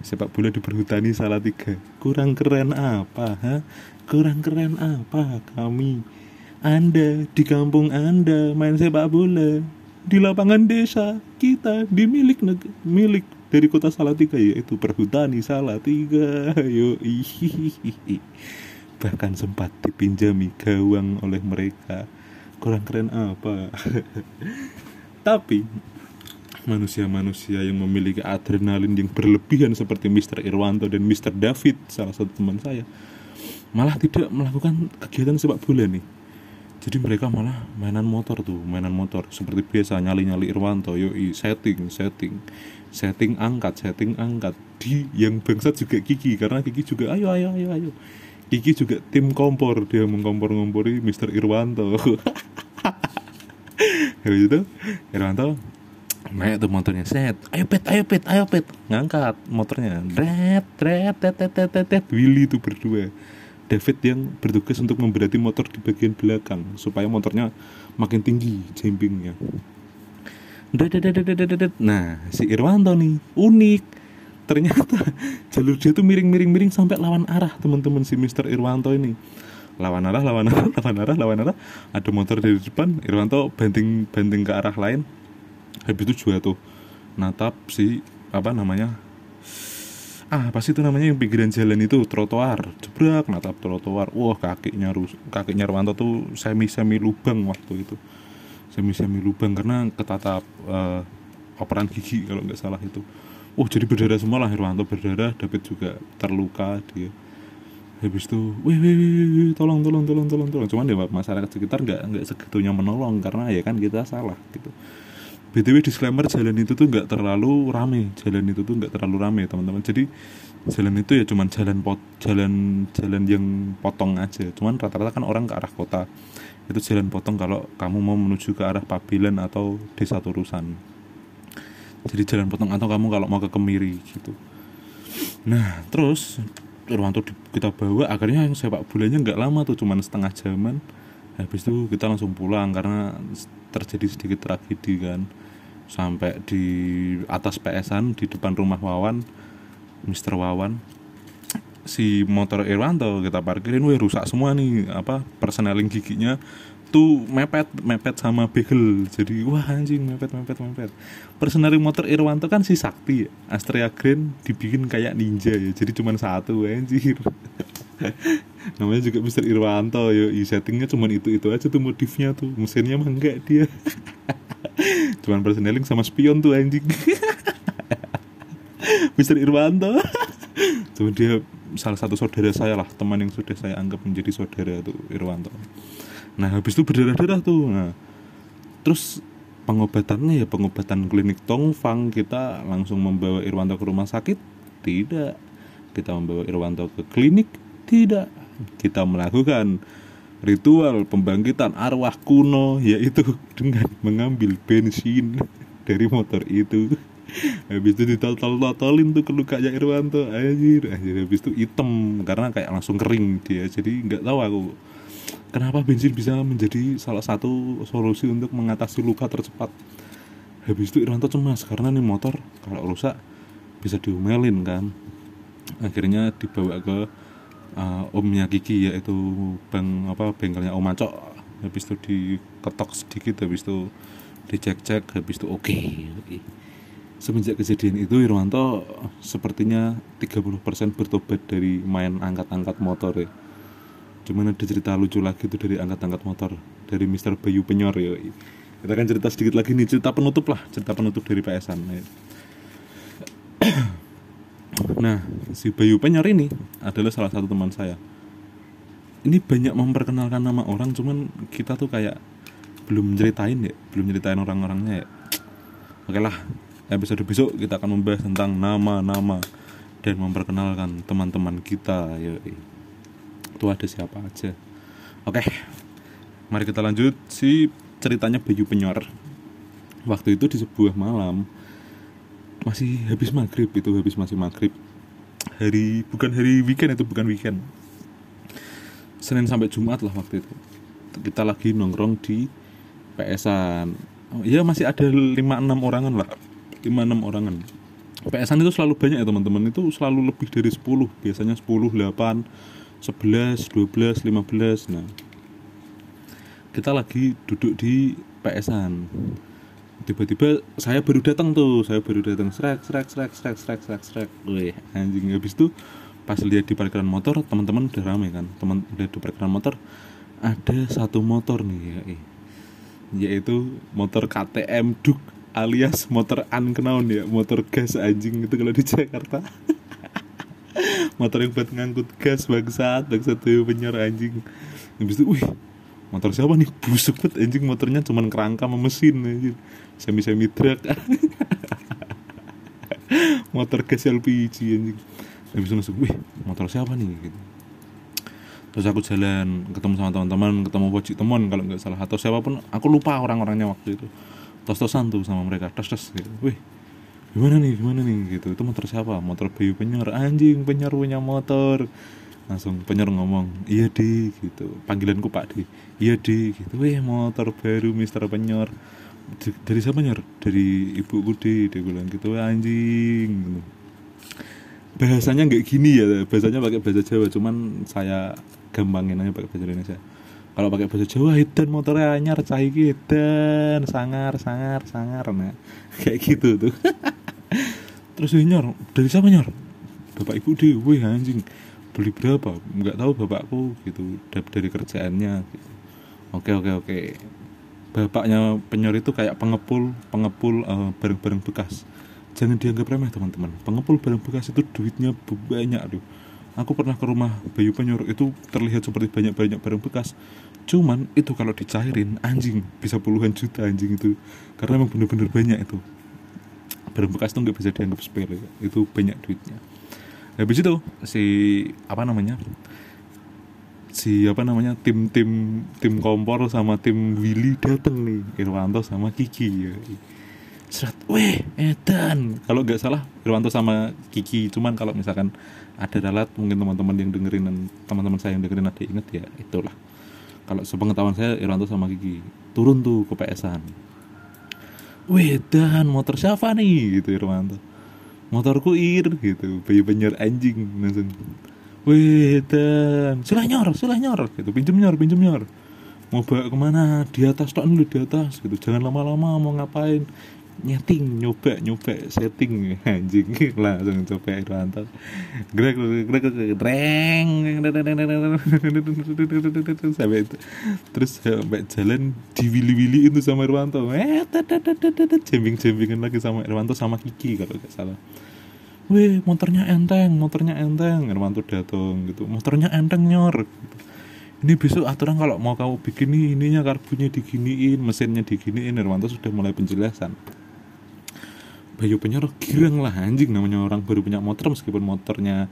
[SPEAKER 1] Sepak bola di perhutani salah tiga kurang keren apa ha? kurang keren apa kami? Anda di kampung anda main sepak bola. Di lapangan desa kita di milik milik dari kota Salatiga yaitu perhutani Salatiga. Yo bahkan sempat dipinjami gawang oleh mereka. Kurang keren apa tapi manusia-manusia yang memiliki adrenalin yang berlebihan seperti Mr. Irwanto dan Mr. David salah satu teman saya malah tidak melakukan kegiatan sepak bola nih jadi mereka malah mainan motor tuh mainan motor seperti biasa nyali-nyali Irwanto yoi setting setting setting angkat setting angkat di yang bangsat juga Kiki karena Kiki juga ayo ayo ayo ayo Kiki juga tim kompor dia mengkompor-ngompori Mr. Irwanto habis itu Irwanto naik tuh motornya set. Ayo pet ayo pet ayo pet. Ngangkat motornya. Red red tet tet tet tet tet. Willy itu berdua. David yang bertugas untuk memberati motor di bagian belakang supaya motornya makin tinggi jumpingnya nah si Irwanto nih unik. Ternyata jalur dia tuh miring-miring-miring sampai lawan arah teman-teman si Mister Irwanto ini lawan arah lawan arah lawan arah lawan arah. Ada motor dari depan Irwanto banting banting ke arah lain. Habis itu juga tuh. Natap si apa namanya ah pasti itu namanya yang pinggiran jalan itu? Trotoar. Jebrak natap trotoar. Wah kakinya rus kakinya Irwanto tuh semi semi lubang waktu itu. Semi semi lubang karena ketatap uh, operan gigi kalau nggak salah itu. Oh jadi berdarah semua lah Irwanto. Berdarah David juga terluka dia habis itu wih wih wih, tolong tolong tolong tolong tolong. Cuman ya masyarakat sekitar nggak nggak segitunya menolong karena ya kan kita salah gitu. Btw disclaimer jalan itu tuh nggak terlalu rame jalan itu tuh nggak terlalu rame teman-teman. Jadi jalan itu ya cuman jalan pot jalan jalan yang potong aja. Cuman rata-rata kan orang ke arah kota. Itu jalan potong kalau kamu mau menuju ke arah Pabilan atau desa Turusan. Jadi jalan potong atau kamu kalau mau ke Kemiri gitu. Nah terus Irwanto kita bawa akhirnya yang sepak bolanya nggak lama tuh cuman setengah jaman. Habis itu kita langsung pulang karena terjadi sedikit tragedi kan. Sampai di atas PSan di depan rumah Wawan Mister Wawan. Si motor Irwanto kita parkirin wih rusak semua nih apa perseneling giginya tuh mepet mepet sama bagel jadi wah anjing mepet mepet mepet. Personaling motor Irwanto kan si Sakti Astrea Grand dibikin kayak ninja ya. Jadi cuma satu anjir. Namanya juga Mister Irwanto yo i settingnya cuma itu itu aja tuh motifnya tuh. Mesinnya mah enggak dia. Cuman personaling sama spion tuh anjing. Mister Irwanto. Cuma dia salah satu saudara saya lah teman yang sudah saya anggap menjadi saudara tuh Irwanto nah habis itu berdarah-darah tuh. Nah terus pengobatannya ya pengobatan klinik Tongfang kita langsung membawa Irwanto ke rumah sakit? Tidak. Kita membawa Irwanto ke klinik? Tidak. Kita melakukan ritual pembangkitan arwah kuno yaitu dengan mengambil bensin dari motor itu. Habis itu ditotol-totolin tuh ke lukanya Irwanto. Anjir anjir. Habis itu hitam karena kayak langsung kering dia. Jadi nggak tahu aku kenapa bensin bisa menjadi salah satu solusi untuk mengatasi luka tercepat? Habis itu Irwanto cemas karena nih motor kalau rusak bisa diomelin kan. Akhirnya dibawa ke uh, omnya Kiki yaitu bang apa bengkelnya Om Acok habis itu diketok sedikit habis itu dicek-cek habis itu oke. Okay, okay. semenjak kejadian itu Irwanto sepertinya 30% bertobat dari main angkat-angkat motor ya cuman ada cerita lucu lagi tuh dari angkat-angkat motor dari Mister Bayu Penyor ya kita akan cerita sedikit lagi nih cerita penutup lah cerita penutup dari PSan ya. nah si Bayu Penyor ini adalah salah satu teman saya. Ini banyak memperkenalkan nama orang cuman kita tuh kayak belum ceritain ya. Belum ceritain orang-orangnya ya. Oke lah episode besok kita akan membahas tentang nama-nama dan memperkenalkan teman-teman kita ya itu ada siapa aja. Oke mari kita lanjut. Si ceritanya Bayu Penyor waktu itu di sebuah malam masih habis maghrib itu habis masih maghrib. Hari bukan hari weekend itu bukan weekend. Senin sampai Jumat lah waktu itu. Kita lagi nongkrong di PSan oh, ya masih ada 5-6 orangan lah. 5-6 orangan. PSan itu selalu banyak ya teman-teman. Itu selalu lebih dari 10 biasanya 10, 8 11, 12, 15 nah. Kita lagi duduk di PSan tiba-tiba saya baru datang tuh saya baru datang srek srek srek srek srek srek srek. Wih anjing. Habis itu pas lihat di parkiran motor teman-teman udah rame kan? Teman lihat di parkiran motor ada satu motor nih ya yaitu motor KTM Duk alias motor unknown ya. Motor gas anjing itu kalau di Jakarta motor yang buat ngangkut gas bangsat. Bangsat tuh penyer anjing. Habis itu wih motor siapa nih? Busuk banget anjing. Motornya cuman kerangka sama mesin anjing. Semi semi truk. Motor gas LPG anjing. Habis itu langsung wih motor siapa nih? Gitu. Terus aku jalan ketemu sama teman-teman ketemu pojok teman kalau nggak salah. Atau siapa pun aku lupa orang-orangnya waktu itu. Tos-tosan tuh sama mereka tos-tos gitu. Wih gimana nih gimana nih? Gitu. Itu motor siapa? Motor Bayu Penyor. Anjing Penyor punya motor. Langsung Penyor ngomong iya di gitu. Panggilanku Pak di. Iya di gitu. Weh motor baru Mister Penyor. Dari siapa Penyor? Dari ibuku di dia bilang gitu. Anjing. Gitu. bahasanya nggak gini ya bahasanya pakai bahasa Jawa. Cuman saya gampangin aja pakai bahasa Indonesia kalau pakai bahasa Jawa edan motornya anyar cah iki edan sangar sangar sangar nah. Kayak gitu tuh. Terus nyor dari siapa nyor bapak ibu dewe anjing beli berapa? Nggak tahu bapakku gitu. Da- dari kerjaannya gitu. oke oke oke. Bapaknya penyor itu kayak pengepul pengepul eh, barang-barang bekas. Jangan dianggap remeh teman-teman. Pengepul barang bekas itu duitnya banyak tuh aku pernah ke rumah Bayu Penyor itu terlihat seperti banyak-banyak barang bekas cuman itu kalau dicairin anjing bisa puluhan juta anjing itu. Karena emang bener-bener banyak itu. Barang bekas itu nggak bisa dianggap sepele. Itu banyak duitnya. Habis itu si apa namanya si apa namanya tim tim tim kompor sama tim Willy dateng nih. Irwanto sama Kiki ya. Serat, weh Edan. Kalau nggak salah Irwanto sama Kiki. Cuman kalau misalkan ada dalat mungkin teman-teman yang dengerin dan teman-teman saya yang dengerin ada inget ya itulah kalau sepengetahuan saya Irwanto sama Kiki. Turun tuh ke PS-an. Weh Dan motor siapa nih? Gitu Irwanto motorku ir gitu. Bayi penyer anjing langsung. Weh Dan sulah nyor sulah nyor gitu. Pinjem nyor pinjem nyor. Mau bawa ke mana? Di atas dulu di atas gitu. Jangan lama-lama mau ngapain nyeting nyoba nyoba setting. Anjing langsung coba Irwanto grek grek reng sampai itu. Terus sampai jalan diwili-wili itu sama Irwanto. Eh jembing jembingan lagi sama Irwanto sama Kiki kalau nggak salah. Weh motornya enteng motornya enteng. Irwanto datang gitu. Motornya enteng nyor. Ini besok aturan kalau mau kamu bikin nih ininya karbunya diginiin mesinnya diginiin. Irwanto sudah mulai penjelasan Bayu Penyor girang lah anjing namanya orang baru punya motor meskipun motornya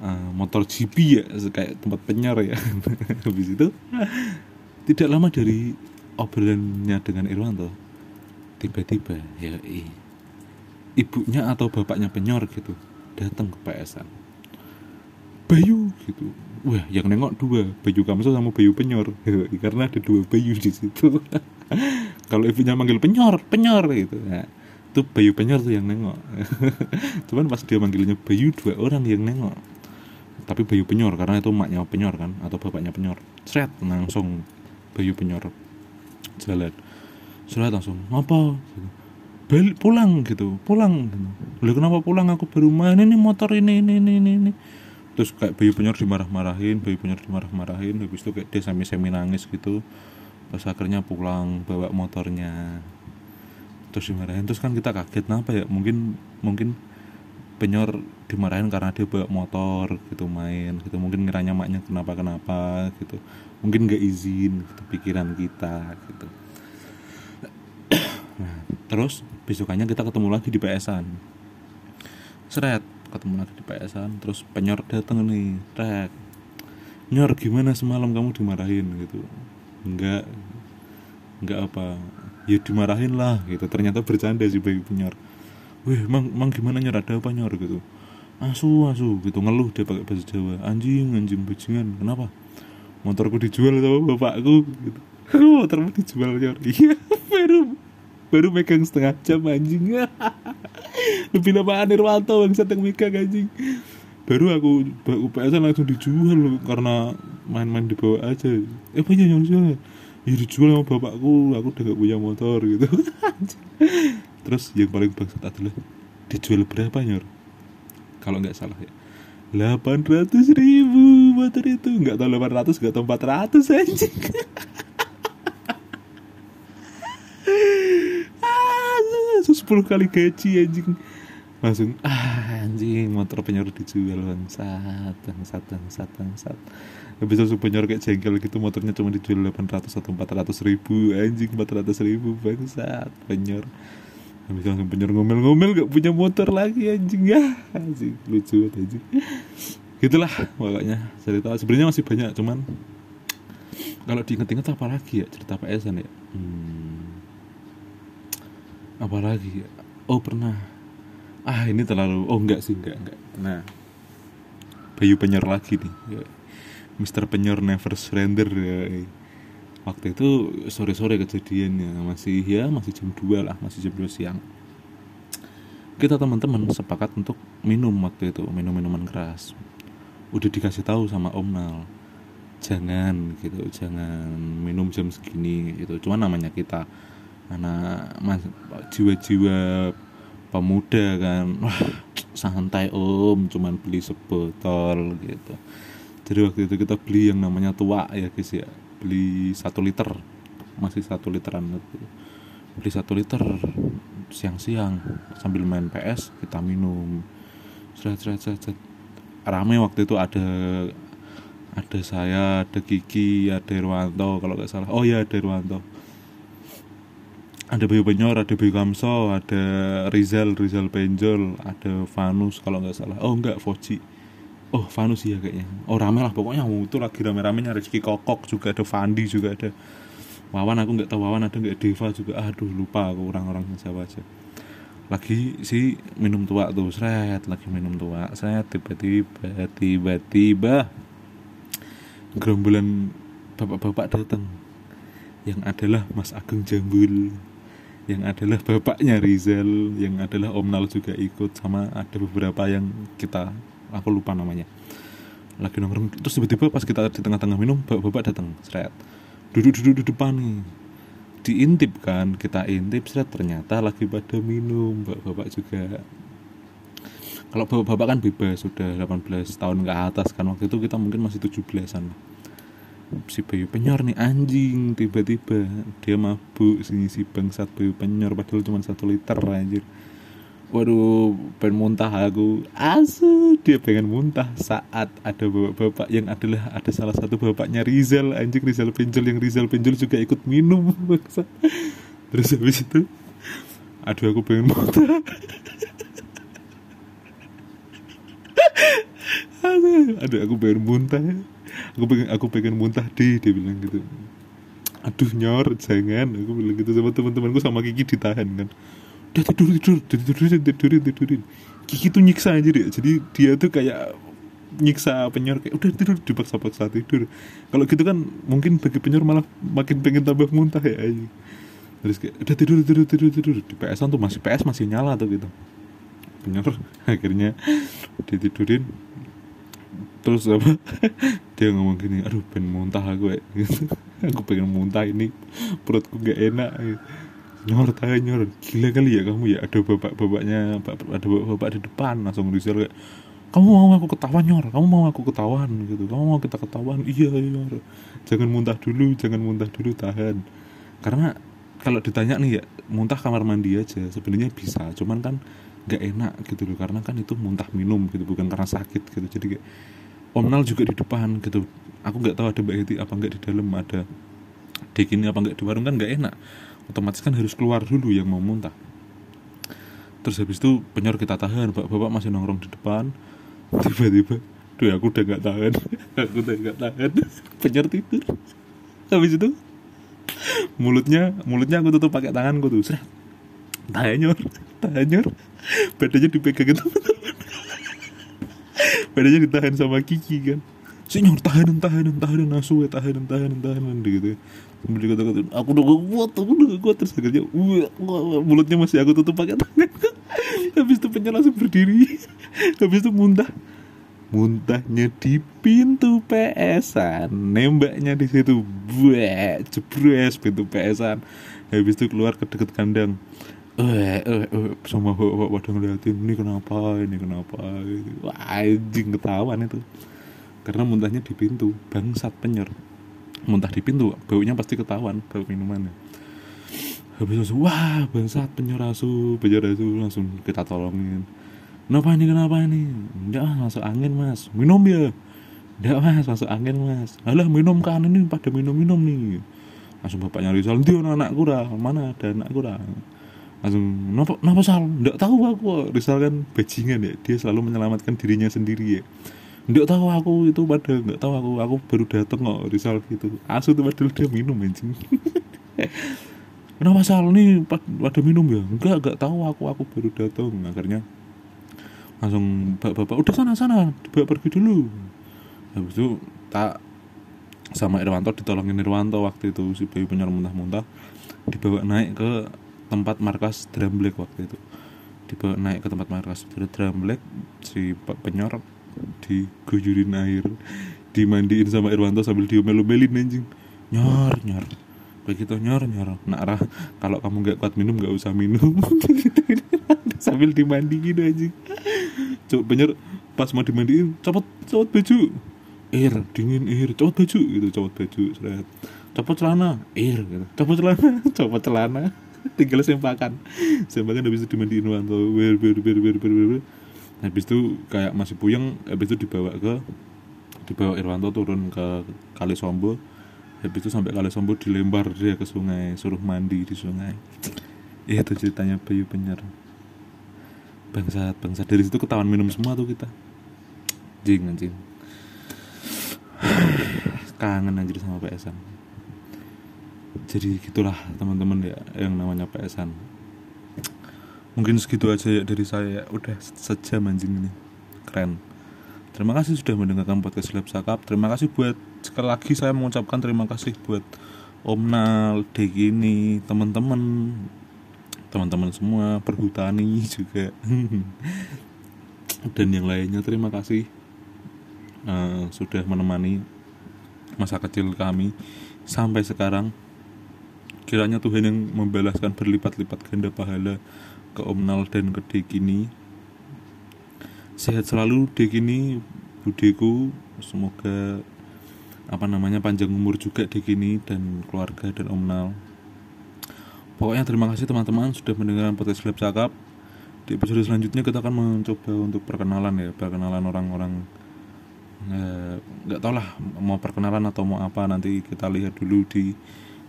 [SPEAKER 1] uh, motor GP ya kayak tempat penyor ya. Habis itu tidak lama dari obrolannya dengan Irwanto tiba-tiba ya ibunya atau bapaknya penyor gitu datang ke PSan Bayu gitu. Wah yang nengok dua Bayu Kamso sama Bayu Penyor karena ada dua Bayu di situ. Kalau ibunya manggil penyor penyor gitu. Nah, itu Bayu Penyor tuh yang nengok. Cuman pas dia manggilnya Bayu dua orang yang nengok. Tapi Bayu Penyor karena itu maknya Penyor kan atau bapaknya Penyor seret langsung Bayu Penyor jalan. Seret langsung apa? Gitu. balik pulang gitu. Pulang gitu. Kenapa pulang? Aku baru main ini motor ini ini ini ini, ini. terus kayak Bayu Penyor dimarah-marahin Bayu Penyor dimarah-marahin. Habis itu kayak dia semi-semi nangis gitu. Terus akhirnya pulang bawa motornya terus dimarahin. Terus kan kita kaget kenapa ya? Mungkin mungkin penyor dimarahin karena dia bawa motor gitu main gitu. Mungkin ngiranya maknya kenapa kenapa gitu. Mungkin nggak izin gitu pikiran kita gitu. Nah terus besokannya kita ketemu lagi di PSan. Seret ketemu lagi di PSan terus penyor dateng nih rek nyor gimana semalam kamu dimarahin? Gitu. Enggak enggak apa ya dimarahin lah gitu. Ternyata bercanda sih bayi penyor wih emang emang gimana nyor ada apa nyor? gitu. Asu asu gitu. Ngeluh dia pakai bahasa Jawa. Anjing anjing bajingan kenapa? Motorku dijual sama bapakku gitu. Motormu dijual nyor. Iya baru baru megang setengah jam anjing. Lebih lama Irwanto bang yang megang anjing? Baru aku UPS langsung dijual karena main-main di bawah aja. Eh punya nyor jual ya dijual sama bapakku. Aku udah gak punya motor gitu. Terus yang paling bangsat adalah dijual berapa nyor? Kalau nggak salah ya. 800 ribu motor itu. Nggak tahu 800 nggak tahu 400 anjing. Ah, 10 kali gaji anjing langsung. Ah anjing motor penyor dijual bangsat bangsat bangsat bangsat. Habis itu penyor kayak jengkel gitu motornya cuma dijual 800 atau 400 ribu. Anjing 400 ribu bangsat penyor habis langsung penyor ngomel-ngomel gak punya motor lagi anjing. Ya anjing lucu anjing. Gitulah pokoknya. Cerita sebenarnya masih banyak cuman kalau diinget-inget apa lagi ya cerita PSN ya? Hmm, apa lagi ya? Oh pernah ah ini terlalu oh enggak sih enggak enggak. Nah Bayu penyor lagi nih. Ya. Mister penyor never surrender ya. waktu itu sore-sore kejadiannya masih ya masih jam 2 lah masih jam 2 siang. Kita teman-teman sepakat untuk minum waktu itu minum minuman keras. Udah dikasih tahu sama Om Nal jangan gitu jangan minum jam segini gitu. Cuma namanya kita anak jiwa-jiwa pemuda kan wah santai om cuman beli sebotol gitu. Jadi waktu itu kita beli yang namanya tua ya guys ya. Beli satu liter masih satu literan gitu beli satu liter siang-siang sambil main PS kita minum. Seret seret seret, rame waktu itu ada ada saya ada Kiki ada Irwanto kalau nggak salah. Oh ya ada Irwanto ada Bayu Penyor ada Bayu Kamso ada Rizal Rizal Penjol ada Vanus kalau nggak salah. Oh enggak Foci oh Vanus ya kayaknya. Oh rame lah. Pokoknya itu lagi rame-ramenya. Rizky Kokok juga ada Fandi juga ada. Wawan aku nggak tahu Wawan ada nggak Deva juga. Aduh lupa aku orang-orang siapa aja lagi si minum tua tuh seret lagi minum tua saya tiba-tiba tiba-tiba gerombolan bapak-bapak datang yang adalah Mas Agung Jambul yang adalah bapaknya Rizal yang adalah Om Nal juga ikut sama ada beberapa yang kita aku lupa namanya. Lagi nongkrong terus tiba-tiba pas kita di tengah-tengah minum bapak-bapak datang seret. Duduk-duduk di depan nih. Diintip kan kita intip seret. Ternyata lagi pada minum bapak-bapak juga. Kalau bapak-bapak kan bebas sudah 18 tahun ke atas kan waktu itu kita mungkin masih 17-an si Bayu Penyor nih anjing tiba-tiba dia mabuk si si bangsat Bayu Penyor padahal cuma satu liter anjir. Waduh pengen muntah aku. Asu dia pengen muntah saat ada bapak-bapak yang adalah ada salah satu bapaknya Rizal anjing Rizal Penjol yang Rizal Penjol juga ikut minum bangsa terus habis itu aduh aku pengen muntah. Aduh, aduh aku pengen muntah aku pengen aku pengen muntah deh dia bilang gitu. Aduh nyor jangan. Aku bilang gitu sama teman-temanku sama Kiki ditahan kan. Udah tidur tidur tidurin tidurin tidurin. Kiki tuh nyiksa aja deh jadi dia tuh kayak nyiksa penyor kayak udah tidur dipaksa-paksa tidur. Kalau gitu kan mungkin bagi penyor malah makin pengen tambah muntah ya aja terus kayak udah tidur tidur tidur tidur. Di PS tuh masih PS masih nyala tuh gitu. Penyor akhirnya ditidurin. Terus apa dia ngomong gini aduh pengen muntah aku ya aku pengen muntah ini perutku gak enak. Nyor tahu nyor gila kali ya kamu ya ada bapak bapaknya ada bapak bapak di depan langsung Rizal kayak kamu mau aku ketahuan nyor? Kamu mau aku ketahuan? Gitu. Kamu mau kita ketahuan? Iya nyor. Jangan muntah dulu jangan muntah dulu tahan. Karena kalau ditanya nih ya muntah kamar mandi aja sebenarnya bisa cuman kan gak enak gitu loh. Karena kan itu muntah minum gitu bukan karena sakit gitu. Jadi kayak Om Nal juga di depan gitu. Aku nggak tahu ada Mbak apa nggak di dalam ada Dek ini apa nggak di warung kan nggak enak. Otomatis kan harus keluar dulu yang mau muntah. Terus habis itu penyor kita tahan bapak bapak masih nongkrong di depan. Tiba-tiba tuh aku udah nggak tahan. Aku udah nggak tahan. Penyor tidur. Habis itu mulutnya mulutnya aku tutup pakai tanganku tuh seret tahan nyor. Tahan nyor. Badannya dipegang teman-teman badannya ditahan sama Kiki kan? Senyor tahanan tahanan tahanan asu ya tahanan tahanan tahanan gitu sambil kata kata aku udah gak kuat aku udah gak kuat. Terus akhirnya mulutnya masih aku tutup pakai tangan. Habis itu penyen langsung berdiri. Habis itu muntah. Muntahnya di pintu PSan. Nembaknya di situ. Buat jebres pintu PSan. Habis itu keluar ke deket kandang eh eh eh. Sama bapak pada ngeliatin ini kenapa? Ini kenapa? Gitu. wah anjing ketahuan itu. Karena muntahnya di pintu bangsat penyer. Muntah di pintu baunya pasti ketahuan bau minumannya habis itu wah bangsat penyer asu penyer asu. Langsung kita tolongin. Kenapa ini kenapa ini? Enggak masuk angin mas. Minum ya? Enggak mas masuk angin mas. Alah minum kan ini pada minum-minum nih. Langsung bapaknya Rizal dia anakku dah mana ada anakku dah langsung napa napa sal? Nggak tahu aku Rizal kan bajingan ya. Dia selalu menyelamatkan dirinya sendiri ya. Nggak tahu aku itu pada nggak tahu aku. Aku baru dateng kok Rizal gitu. Asu tuh padahal dia minum anjing. Kenapa sal? Nih pada minum ya? Enggak nggak tahu aku. Aku baru dateng. Akhirnya langsung bapak-bapak udah sana sana. Bapak pergi dulu. Habis itu tak sama Irwanto ditolongin Irwanto waktu itu si bayi penyer muntah-muntah dibawa naik ke tempat markas drum black waktu itu. Dibawa naik ke tempat markas Dramblek si penyor diguyurin air dimandiin sama Irwanto sambil diomel-omelin anjing. Nyor nyor. Begitu nyor nyor. Nak rah kalau kamu nggak kuat minum nggak usah minum. Sambil dimandiin anjing. Coba penyor pas mau dimandiin copot copot baju. Air dingin air copot baju. Gitu copot baju seret. Celana air gitu. Copot celana copot celana tinggal sempakan. Sempakan habis itu dimandiin Irwanto ber ber ber ber ber ber habis itu kayak masih puyeng habis itu dibawa ke dibawa Irwanto turun ke Kali Sombo habis itu sampai Kali Sombo dilempar dia ke sungai suruh mandi di sungai. Itu ceritanya Bayu Penyer. Bangsat bangsat. Dari situ ketahuan minum semua tuh kita. Jing anjing. Kangen anjir sama PSan jadi gitulah teman-teman ya yang namanya PSan. Mungkin segitu aja ya dari saya udah sejam anjing ini. Keren. Terima kasih sudah mendengarkan podcast Lab Sakap. Terima kasih buat sekali lagi saya mengucapkan terima kasih buat Om Nal, Degini, teman-teman. Teman-teman semua perhutani juga. Dan yang lainnya terima kasih uh, sudah menemani masa kecil kami sampai sekarang kiranya Tuhan yang membalaskan berlipat-lipat ganda pahala ke Om Nal dan ke Dekini sehat selalu Dekini budeku. Semoga apa namanya panjang umur juga Dekini dan keluarga dan Om Nal pokoknya terima kasih teman-teman sudah mendengarkan podcast Lab Cakap. Di episode selanjutnya kita akan mencoba untuk perkenalan ya perkenalan orang-orang eh, nggak -orang, tau lah mau perkenalan atau mau apa. Nanti kita lihat dulu di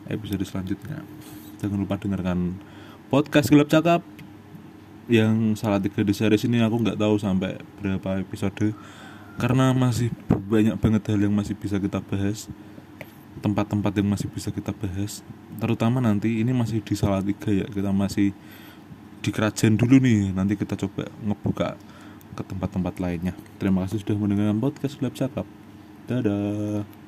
[SPEAKER 1] episode selanjutnya. Jangan lupa dengarkan podcast Gelap Cakap yang salah tiga di series ini. Aku nggak tahu sampai berapa episode karena masih banyak banget hal yang masih bisa kita bahas tempat-tempat yang masih bisa kita bahas. Terutama nanti ini masih di salah tiga ya. Kita masih di kerajaan dulu nih. Nanti kita coba ngebuka ke tempat-tempat lainnya. Terima kasih sudah mendengarkan podcast Lab Cakap. Dadah